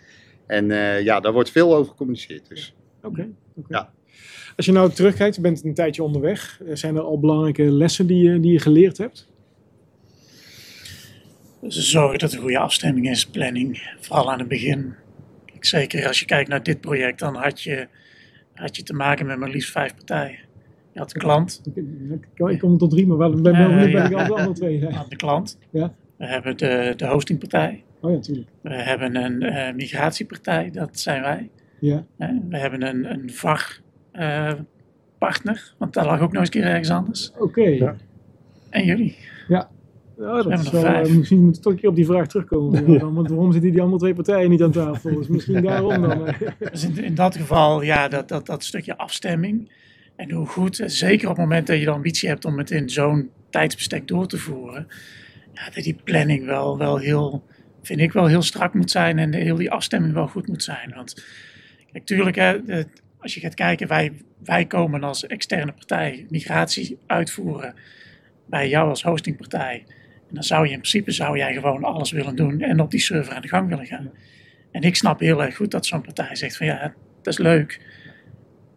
En ja, daar wordt veel over gecommuniceerd. Dus. Oké. Okay, okay. Ja. Als je nou terugkijkt, je bent een tijdje onderweg. Eh, zijn er al belangrijke lessen die je, die je geleerd hebt? Zorgen dat er goede afstemming is, planning, vooral aan het begin. Zeker als je kijkt naar dit project, dan had je, had je te maken met maar liefst vijf partijen. Je had de klant. Ik, kom tot drie, maar wel, ben, uh, ben ik al de andere twee. Ja. De klant. Ja. We hebben de, de hostingpartij. Oh ja, natuurlijk. We hebben een uh, migratiepartij, dat zijn wij. Ja. we hebben een, een VAR uh, partner, want dat lag ook nog eens keer ergens anders. Oké. Ja. En jullie? Ja. Ja, dat is wel, uh, misschien moet ik toch een keer op die vraag terugkomen. [LAUGHS] Ja, want waarom zitten die andere twee partijen niet aan tafel? Dus misschien [LAUGHS] daarom dan. dus in, in, dat geval, ja, dat, dat, dat stukje afstemming. En hoe goed, zeker op het moment dat je de ambitie hebt om het in zo'n tijdsbestek door te voeren. Ja, dat die planning wel, wel heel, vind ik wel heel strak moet zijn. En de, heel die afstemming wel goed moet zijn. Want kijk, tuurlijk, hè, als je gaat kijken, wij, wij komen als externe partij migratie uitvoeren bij jou als hostingpartij. En dan zou je in principe zou jij gewoon alles willen doen en op die server aan de gang willen gaan. En ik snap heel erg goed dat zo'n partij zegt van ja, dat is leuk.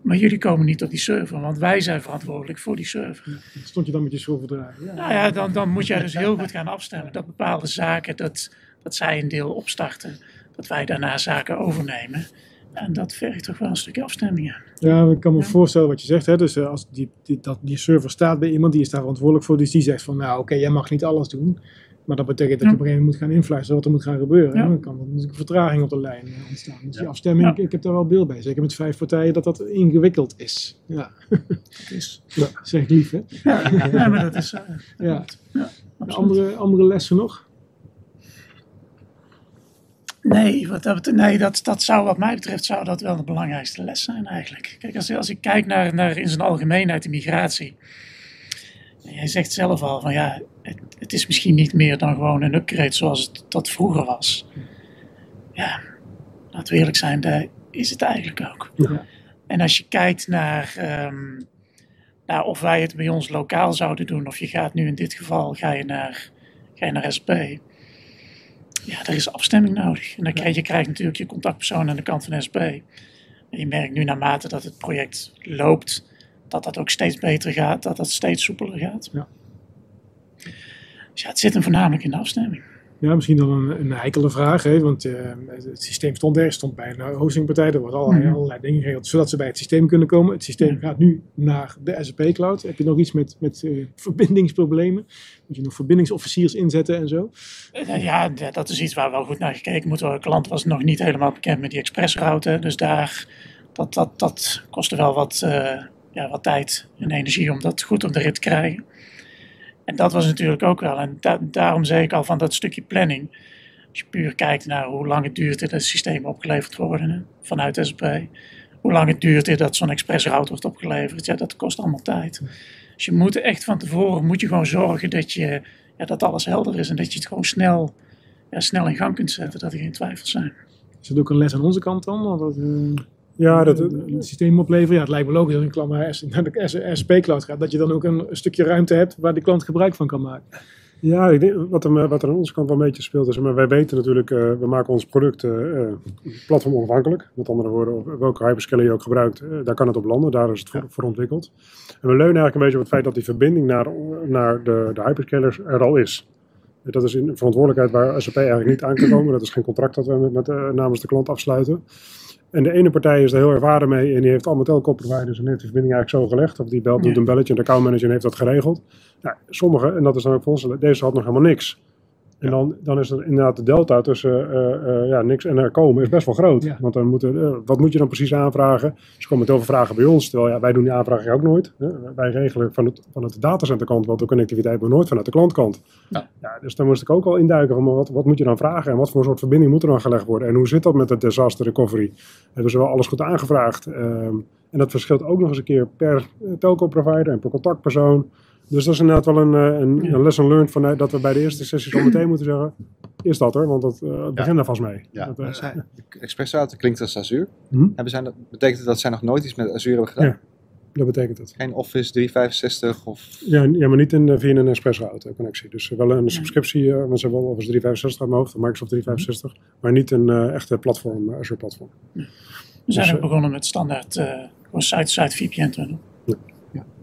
maar jullie komen niet op die server, want wij zijn verantwoordelijk voor die server. Stond je dan met je schroevendrager? Ja. Nou ja, dan, dan moet jij dus heel goed gaan afstemmen dat bepaalde zaken, dat, dat zij een deel opstarten, dat wij daarna zaken overnemen. En dat vergt toch wel een stukje afstemming Ja, ik kan me voorstellen wat je zegt. Hè? Dus uh, als die, die, dat, die server staat bij iemand, die is daar verantwoordelijk voor. Dus die zegt van, nou oké, okay, jij mag niet alles doen. Maar dat betekent dat je op een gegeven moment moet gaan influisteren wat er moet gaan gebeuren. Ja. Dan kan er natuurlijk vertraging op de lijn eh, ontstaan. Dus die afstemming, ik, ik, heb daar wel beeld bij. Zeker met vijf partijen, dat dat ingewikkeld is. Ja. Dat is. [LAUGHS] Ja. Zeg ik lief, hè? Ja, maar dat is... Uh, ja. andere, andere lessen nog? Nee, wat dat, nee dat, dat zou wat mij betreft zou dat wel de belangrijkste les zijn eigenlijk. Kijk, als, als ik kijk naar, naar in zijn algemeenheid de migratie. Jij zegt zelf al van ja, het, het, is misschien niet meer dan gewoon een upgrade zoals het dat vroeger was. Ja, laten we eerlijk zijn, daar is het eigenlijk ook. Ja. En als je kijkt naar, um, naar of wij het bij ons lokaal zouden doen, of je gaat nu in dit geval ga je naar, ga je naar SP ja, er is afstemming nodig. En dan krijg je krijgt natuurlijk je contactpersoon aan de kant van SP. En je merkt nu naarmate dat het project loopt, dat dat ook steeds beter gaat, dat dat steeds soepeler gaat. Ja. Dus ja, het zit hem voornamelijk in de afstemming. Ja, misschien dan een, een heikele vraag, hè? want uh, het systeem stond er, stond bij een hostingpartij, er worden allerlei, mm. allerlei dingen geregeld, zodat ze bij het systeem kunnen komen. Het systeem gaat nu naar de SAP Cloud. Heb je nog iets met, met uh, verbindingsproblemen? Moet je nog verbindingsofficiers inzetten en zo? Uh, ja, dat is iets waar wel goed naar gekeken moet worden. De klant was nog niet helemaal bekend met die expressroute, dus daar, dat, dat, dat kostte wel wat, ja, wat tijd en energie om dat goed op de rit te krijgen. En dat was natuurlijk ook wel. En daarom zei ik al van dat stukje planning. Als je puur kijkt naar hoe lang het duurt dat het systeem opgeleverd worden vanuit SP. Hoe lang het duurt dat zo'n expressroute wordt opgeleverd. Ja, dat kost allemaal tijd. Dus je moet echt van tevoren moet je gewoon zorgen dat, je, ja, dat alles helder is. En dat je het gewoon snel, ja, snel in gang kunt zetten. Dat er geen twijfels zijn. Is dat ook een les aan onze kant dan? Dat, uh... Ja, dat, het systeem opleveren. Ja, het lijkt me logisch als een klant naar de SP-cloud gaat, dat je dan ook een, stukje ruimte hebt waar de klant gebruik van kan maken. Ja, ik denk, wat, er, wat er aan onze kant wel een beetje speelt is, maar wij weten natuurlijk, uh, we maken ons product uh, platform onafhankelijk. Met andere woorden, welke hyperscaler je ook gebruikt, uh, daar kan het op landen, daar is het voor, voor, ontwikkeld. En we leunen eigenlijk een beetje op het feit dat die verbinding naar, naar de, de hyperscalers er al is. Dat is een verantwoordelijkheid waar SAP eigenlijk niet aan kan komen. Dat is geen contract dat we met, met namens de klant afsluiten. En de ene partij is er heel ervaren mee en die heeft allemaal telco-providers en heeft de verbinding eigenlijk zo gelegd. Of die belt, doet een belletje en de accountmanager heeft dat geregeld. Nou, sommige, en dat is dan ook voor ons, deze had nog helemaal niks. En dan, dan is er inderdaad de delta tussen uh, uh, ja, niks en er komen is best wel groot. Want dan moeten, uh, wat moet je dan precies aanvragen? Ze komen met heel veel vragen bij ons, terwijl ja, wij doen die aanvragen ook nooit. Wij regelen van het, van het datacenterkant wel de connectiviteit, maar nooit vanuit de klantkant. Ja. ja. dus dan moest ik ook al induiken van wat, wat moet je dan vragen en wat voor soort verbinding moet er dan gelegd worden? En hoe zit dat met de disaster recovery? Hebben ze wel alles goed aangevraagd? Ehm, en dat verschilt ook nog eens een keer per telco-provider en per contactpersoon. Dus dat is inderdaad wel een, eh, een, een lesson learned van, dat we bij de eerste sessies al meteen moeten zeggen, is dat er, want dat uh, begint ja. daar vast mee. Ja. Dat, uh, klinkt als Azure. Hm? Hebben zij, betekent dat zij nog nooit iets met Azure hebben gedaan? Ja, dat betekent het. Geen Office 365 of... Ja, ja maar niet in, via een Expressroute connectie. Dus wel een subscriptie, uh, want ze hebben wel Office 365 uit mijn hoofd, Microsoft 365, maar niet een echte platform, Azure platform. We zijn dus, ook begonnen met standaard gewoon site-to-site VPN tunnel.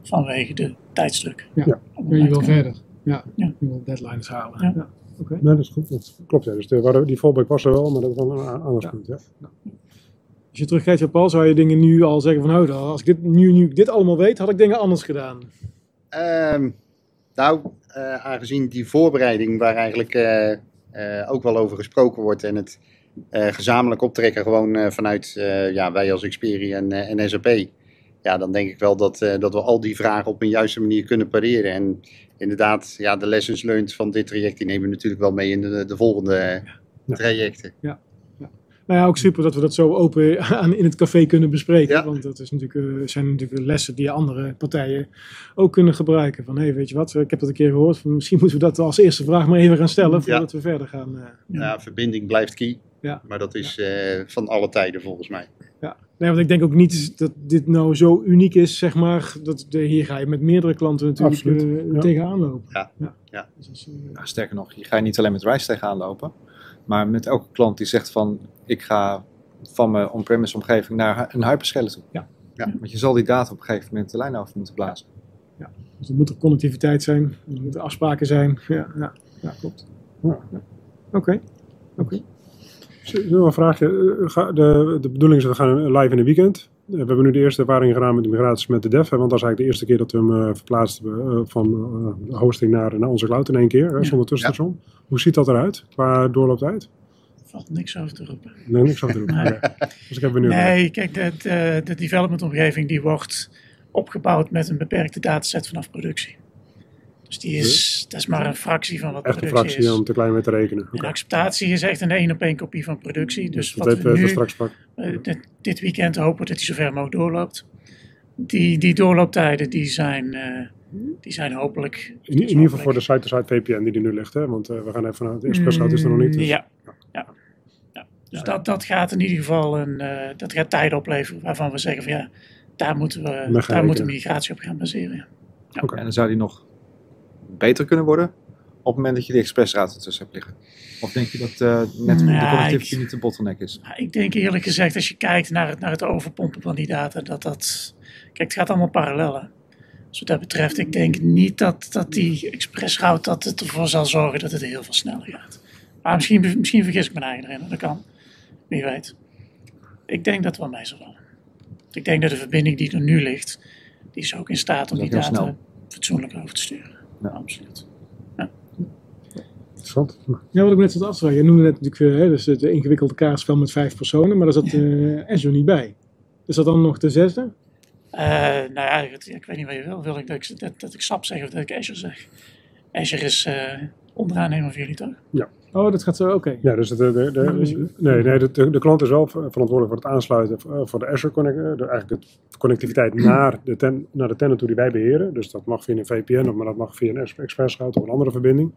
Ja. Vanwege de tijdsdruk. Ja, ja. je wil verder. Ja, je wil deadlines halen. Ja. ja. Okay. Nee, dat is goed. Dat klopt, ja. Dus de, die fallback was er wel, maar dat wel een ander punt, ja. Als je terugkijkt op Paul, zou je dingen nu al zeggen van, oh, als ik dit, nu, nu ik dit allemaal weet, had ik dingen anders gedaan? Um, nou, uh, aangezien die voorbereiding waar eigenlijk uh, uh, ook wel over gesproken wordt en het gezamenlijk optrekken gewoon vanuit ja, wij als Xperi en, en SAP, ja, dan denk ik wel dat, uh, dat we al die vragen op een juiste manier kunnen pareren. En inderdaad, ja, de lessons learned van dit traject, die nemen we natuurlijk wel mee in de, de volgende ja. trajecten. Ja. Ja. Nou ja, ook super dat we dat zo open [LAUGHS] aan, in het café kunnen bespreken. Want dat is natuurlijk, uh, zijn natuurlijk lessen die andere partijen ook kunnen gebruiken. Van hé, hey, weet je wat, ik heb dat een keer gehoord. Van, misschien moeten we dat als eerste vraag maar even gaan stellen voordat we verder gaan. Uh, ja, verbinding blijft key. Ja. Maar dat is van alle tijden volgens mij. Ja, Nee, want ik denk ook niet dat dit nou zo uniek is, zeg maar. Dat de, hier ga je met meerdere klanten natuurlijk uh, tegenaan lopen. Ja. Ja. ja. Dus uh, sterker nog, je ga je niet alleen met Rise tegenaan lopen. Maar met elke klant die zegt van, ik ga van mijn on-premise omgeving naar een hyperscaler toe. Ja. Ja, want je zal die data op een gegeven moment de lijn af moeten blazen. Ja, dus er moet er connectiviteit zijn, er moeten afspraken zijn. Ja, ja, ja klopt. Oké. Ja. Oké. Een vraagje. De, de bedoeling is dat we gaan live in een weekend. We hebben nu de eerste ervaring gedaan met de migratie met de dev. Want dat is eigenlijk de eerste keer dat we hem uh, verplaatst hebben van uh, hosting naar, naar onze cloud in één keer, ja. zonder tussenstation. Ja. Hoe ziet dat eruit qua doorlooptijd? Valt niks over te roepen. Nee, niks over te roepen. [LAUGHS] nee. Dus ik heb benieuwd. Nee, kijk, de, de, de development omgeving die wordt opgebouwd met een beperkte dataset vanaf productie. Dus die is, dat is maar een fractie van wat echt productie een fractie is. om te klein mee te rekenen. En acceptatie is echt een één op één kopie van productie. Dus, dat wat heeft we nu, straks pak. uh, dit, dit, weekend hopen dat hij zover mogelijk doorloopt. Die, die doorlooptijden die zijn, uh, die zijn hopelijk... In, in ieder geval voor de site-to-site VPN die er nu ligt. Hè? Want uh, we gaan even naar het ExpressRoute is er nog niet. Dus. Ja, ja. ja. Dus ja. Dat, dat gaat in ieder geval een, dat gaat tijden opleveren waarvan we zeggen van ja, daar moeten we daar moet de migratie op gaan baseren. Ja. Ja. Okay. En dan zou die nog beter kunnen worden op het moment dat je de expressroute tussen hebt liggen? Of denk je dat uh, net Nou, de connectivity niet de bottleneck is? Ik denk eerlijk gezegd, als je kijkt naar het, naar het overpompen van die data, dat dat... Kijk, het gaat allemaal parallellen. Dus wat dat betreft, ik denk niet dat, dat die expressroute dat het ervoor zal zorgen dat het heel veel sneller gaat. Maar misschien, misschien vergis ik me eigen erin, dat kan. Wie weet. Ik denk dat het wel mee zal vallen. Ik denk dat de verbinding die er nu ligt, die is ook in staat om die data snel. fatsoenlijk over te sturen. Ja. Absoluut. Interessant. Ja, wat ik net zat af te vragen. Je noemde net natuurlijk uh, dus het ingewikkelde kaartspel met vijf personen, maar daar zat uh, Azure niet bij. Is dat dan nog de zesde? Uh, nou ja, ik, ik, weet niet wat je wil. Wil ik dat ik, dat, dat ik SAP zeg of dat ik Azure zeg? Azure is uh, onderaan helemaal voor jullie toch? Ja. Oh, dat gaat zo, oké. Okay. Ja, dus de, de, de, nee, nee, de, de, klant is wel verantwoordelijk voor het aansluiten voor de Azure connect, de, eigenlijk de connectiviteit naar de, ten, naar de tenant toe die wij beheren. Dus dat mag via een VPN, maar dat mag via een Express route of een andere verbinding.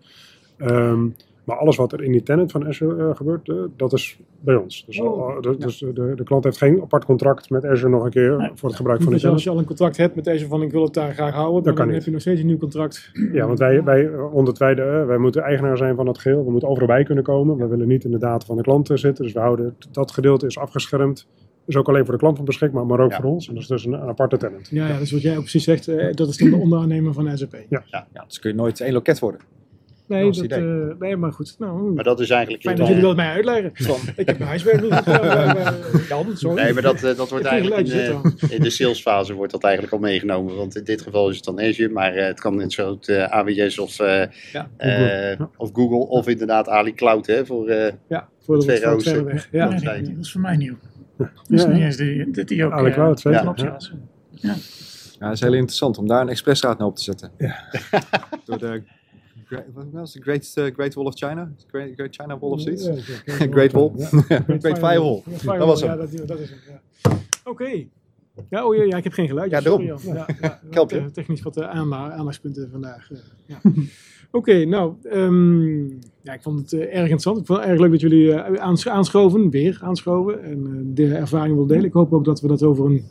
Um, maar alles wat er in die tenant van Azure uh, gebeurt, uh, dat is bij ons. Dus, oh, uh, dus ja. de, de, klant heeft geen apart contract met Azure nog een keer nee. voor het gebruik van dus de tenant. als je al een contract hebt met Azure van ik wil het daar graag houden, dan, dan heb je nog steeds een nieuw contract. Ja, want wij, wij, omdat wij, de, wij moeten eigenaar zijn van het geheel, we moeten overal bij kunnen komen. We willen niet in de data van de klant zitten, dus we houden dat gedeelte is afgeschermd. is ook alleen voor de klant van beschikbaar, maar ook ja. voor ons. En dat is dus een, een aparte tenant. Ja, ja, dus wat jij ook precies zegt, uh, dat is dan de onderaannemer van SAP. Ja. Ja, ja, dus kun je nooit één loket worden. Nee, dat, dat uh, nee, maar goed. Nou, maar dat is eigenlijk... Fijn dat jullie dat mij uitleggen. [LAUGHS] ik heb mijn huiswerk doen. Jan, sorry. Nee, maar dat, uh, dat wordt eigenlijk in, uh, in de salesfase wordt dat eigenlijk al meegenomen. Want in dit geval is het dan Azure, maar het kan net zo het AWS of, ja, Google. of Google of inderdaad Ali Cloud hè, voor, ja, voor de weg. Ja. Nee, dat is voor mij nieuw. Dat is niet eens die, dat die ook Ali Cloud. Ja. Ja. Ja. ja, dat is heel interessant om daar een expressraad naar op te zetten. Ja. Door de was het? Great, uh, Great Wall of China? Great, Great China Wall of Zoiets? Ja, Great [LAUGHS] Wall? Great, [LAUGHS] Great Firewall. Firewall. Dat was hem. Ja, dat, dat is hem. Oké. Okay. Ja, oh, ja, ja, ik heb geen geluid. Ja, daarom. Ja, ja, [LAUGHS] Kelpje. Technisch wat aandacht, aandachtspunten vandaag. Ja. Oké, okay, nou, um, ja, ik vond het uh, erg interessant. Ik vond het erg leuk dat jullie uh, aans aanschoven, weer aanschoven. En uh, de ervaring wil delen. Ik hoop ook dat we dat over een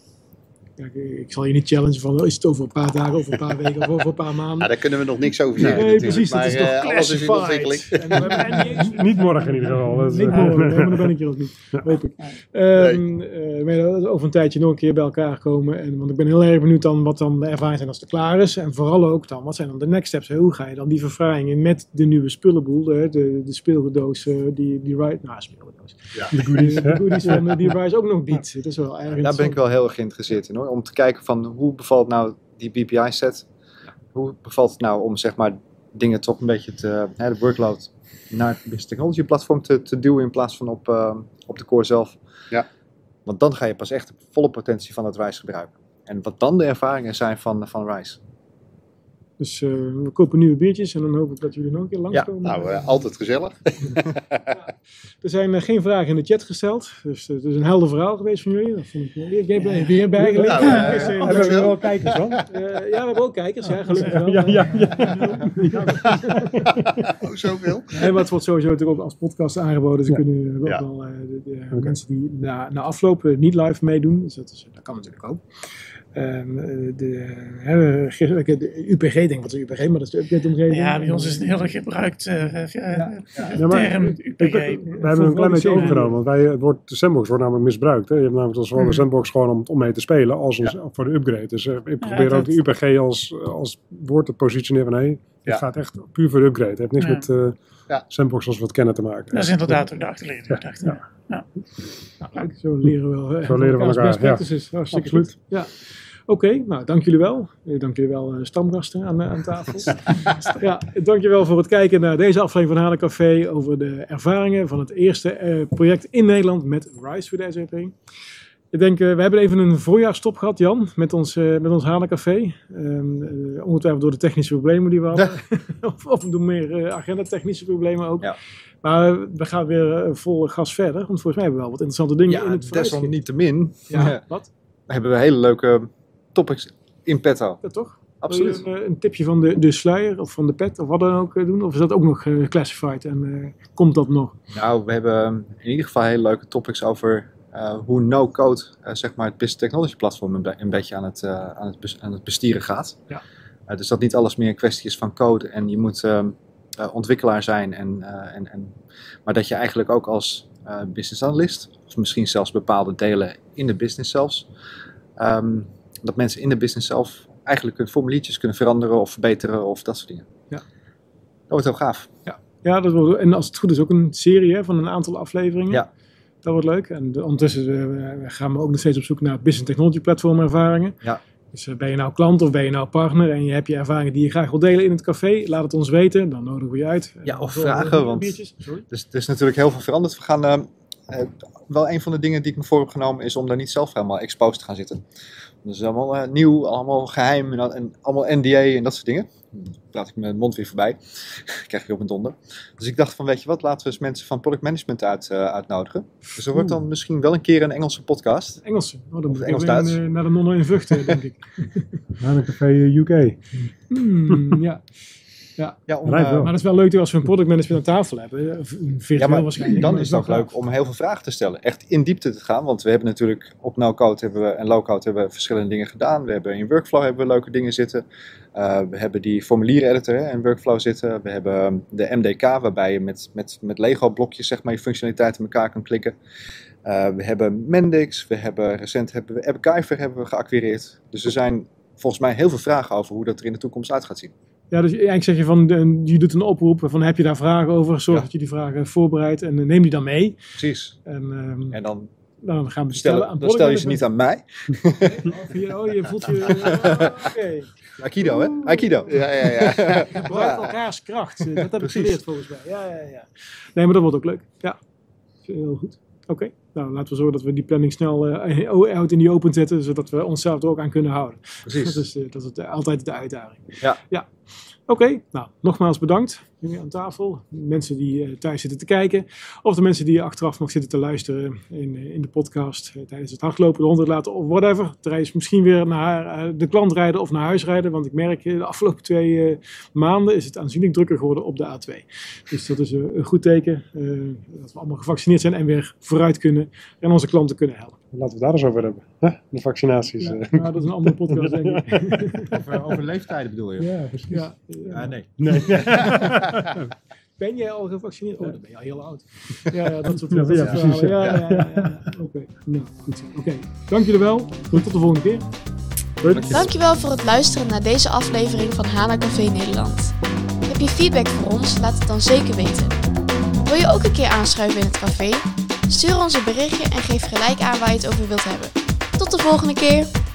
ik zal je niet challengen van is het over een paar dagen, over een paar weken of over een paar maanden. Ja, daar kunnen we nog niks over zeggen. Nee, precies. Maar dat is toch uh, alles is in ontwikkeling. En [LAUGHS] niet, morgen in ieder geval. Dat niet morgen, nee, maar dan ben ik hier ook niet. [LAUGHS] Ja. Hoop ik. Um, nee. uh, over een tijdje nog een keer bij elkaar komen. En, want ik ben heel erg benieuwd dan wat dan de ervaring zijn als het klaar is. En vooral ook dan, wat zijn dan de next steps? Hoe ga je dan die verfraaiingen met de nieuwe spullenboel, de, de, de speelgoeddoos, die, die right, nou speelgoeddoos. Ja. De goodies, de goodies van die Rise ook nog biedt. Dat is wel erg Daar ben ik wel heel erg geïnteresseerd in hoor. Om te kijken van hoe bevalt nou die BPI set? Hoe bevalt het nou om zeg maar dingen toch een beetje te, hè, de workload naar het business technology platform te, te duwen in plaats van op, uh, op de core zelf? Ja. Want dan ga je pas echt de volle potentie van het RISE gebruiken. En wat dan de ervaringen zijn van, van RISE. Dus uh, we kopen nieuwe biertjes en dan hoop ik dat jullie nog een keer langskomen. Ja, nou, uh, altijd gezellig. [LAUGHS] ja. Er zijn uh, geen vragen in de chat gesteld, dus het is een helder verhaal geweest van jullie. Dat vond ik jij bent weer bijgelegd. Nou, [LAUGHS] ja, we hebben wel kijkers hoor. ja, we hebben ook kijkers, ja, gelukkig wel. Ja, ja, ja. [LAUGHS] oh, zoveel. En wat wordt sowieso natuurlijk ook als podcast aangeboden. Ze kunnen ook wel de, de okay. mensen die na, na afloop niet live meedoen. Dus dat, is, dat kan natuurlijk ook. Ehm, de, de, UPG, denk ik wat is UPG, maar dat is de update-omgeving. Ja, bij ons is een heel gebruikt uh, ja, ja. term UPG. We, we hebben een klein beetje overgenomen, want wij, het wordt, de sandbox wordt namelijk misbruikt. Hè. Je hebt namelijk zowel de sandbox gewoon om, om mee te spelen, als voor de upgrade. Dus uh, ik probeer ook de UPG als, als woord te positioneren van, hey, het gaat echt puur voor de upgrade. Het heeft niks met uh, sandbox zoals we het kennen te maken. Dat is inderdaad ook de achterliggende gedachte. Ja. Ja. Nou, zo leren we wel. Zo leren we elkaar. Ja. Is hartstikke goed. Ja. Oké, nou dank jullie wel. Eh, dank jullie wel, uh, stamgasten aan, aan tafel. ja, dank je wel voor het kijken naar deze aflevering van Halen Café over de ervaringen van het eerste uh, project in Nederland met Rise with SAP. Ik denk, uh, we hebben even een voorjaarstop gehad, Jan, met ons, uh, met ons. Um, uh, ongetwijfeld door de technische problemen die we hadden. [LAUGHS] of, of door meer agenda-technische problemen ook. Ja. Maar we gaan weer vol gas verder, want volgens mij hebben we wel wat interessante dingen ja, in het desalniettemin. Ja, wat? Hebben we hele leuke topics in petto. Ja, toch? Absoluut. Een, een tipje van de, de sluier of van de pet of wat dan ook doen? Of is dat ook nog classified en komt dat nog? Nou, we hebben in ieder geval hele leuke topics over hoe no-code uh, zeg maar het Business Technology Platform een, be een beetje aan het, uh, aan, het aan het bestieren gaat. Ja. dus dat niet alles meer een kwestie is van code en je moet ehm, ontwikkelaar zijn. En, en, en, maar dat je eigenlijk ook als business analyst, of misschien zelfs bepaalde delen in de business zelfs, um, dat mensen in de business zelf eigenlijk hun formuliertjes kunnen veranderen of verbeteren of dat soort dingen. Ja. Dat wordt heel gaaf. Ja, ja dat wordt, en als het goed is ook een serie hè, van een aantal afleveringen. Ja. Dat wordt leuk. En de, ondertussen uh, gaan we ook nog steeds op zoek naar business technology platform ervaringen. Ja. Dus uh, ben je nou klant of ben je nou partner en je hebt je ervaringen die je graag wil delen in het café, laat het ons weten. Dan nodigen we je uit. Ja, of vragen, want dus, er is natuurlijk heel veel veranderd. We gaan, uh, wel een van de dingen die ik me voor heb genomen is om daar niet zelf helemaal exposed te gaan zitten. Dat is allemaal nieuw, allemaal geheim en, en allemaal NDA en dat soort dingen praat ik mijn mond weer voorbij. [LAUGHS] krijg ik op een donder. Dus ik dacht van, weet je wat, laten we eens mensen van product management uit, uh, uitnodigen. Dus er wordt dan misschien wel een keer een Engelse podcast. Engelse? Oh, dan moet Engels Duits. Uh, naar de nonnen in Vught, denk ik. Naar een café UK. Hmm, ja. Ja, ja om, maar dat is wel leuk als we een product management aan tafel hebben. Virtueel ja, maar waarschijnlijk. Dan is het ook leuk om heel veel vragen te stellen. Echt in diepte te gaan. Want we hebben natuurlijk op no-code hebben we, en low-code hebben we verschillende dingen gedaan. We hebben in workflow hebben we leuke dingen zitten. Uh, we hebben die formulier-editor en workflow zitten. We hebben de MDK, waarbij je met, met, met Lego-blokjes zeg maar, je functionaliteit in elkaar kan klikken. Uh, we hebben Mendix, we hebben recent hebben we AppGyver hebben we geacquireerd. Dus er zijn volgens mij heel veel vragen over hoe dat er in de toekomst uit gaat zien. Ja, dus eigenlijk zeg je van, je doet een oproep van heb je daar vragen over, zorg ja. dat je die vragen voorbereidt en neem die dan mee. Precies. En, um, en dan, dan gaan we stellen, aan dan stel je ze niet aan mij. Oh, je voelt je... [LAUGHS] Okay. Aikido, hè? Aikido. Ja, ja, ja. [LAUGHS] Gebruik [LAUGHS] elkaars kracht. Dat heb ik geleerd volgens mij. Ja, ja, ja. Nee, maar dat wordt ook leuk. Ja, heel goed. Oké, okay. Nou laten we zorgen dat we die planning snel uh, out in die open zetten, zodat we onszelf er ook aan kunnen houden. Precies. [LAUGHS] Dat is, uh, dat is altijd de uitdaging. Ja. ja. Oké, nou nogmaals bedankt jullie aan tafel. Mensen die uh, thuis zitten te kijken, of de mensen die achteraf nog zitten te luisteren in, in de podcast tijdens het hardlopen, de hond laten of whatever. Tijdens misschien weer naar de klant rijden of naar huis rijden, want ik merk de afgelopen twee maanden is het aanzienlijk drukker geworden op de A2. Dus dat is een goed teken dat we allemaal gevaccineerd zijn en weer vooruit kunnen en onze klanten kunnen helpen. Laten we daar eens over hebben. Huh? De vaccinaties. Ja, nou, dat is een andere podcast, denk ik. [LAUGHS] over, over leeftijden bedoel je? Ja, precies. Ja, ja. Ah, nee. nee. [LAUGHS] ben jij al gevaccineerd? Oh, dan ben je al heel oud. Ja, ja dat soort ja, ja, precies. Ja, ja, ja. ja, Oké, okay. nou, goed zo. Oké, okay. dank jullie wel. Tot de volgende keer. Dankjewel voor het luisteren naar deze aflevering van Hana Café Nederland. Heb je feedback voor ons? Laat het dan zeker weten. Wil je ook een keer aanschuiven in het café? Stuur ons een berichtje en geef gelijk aan waar je het over wilt hebben. Tot de volgende keer!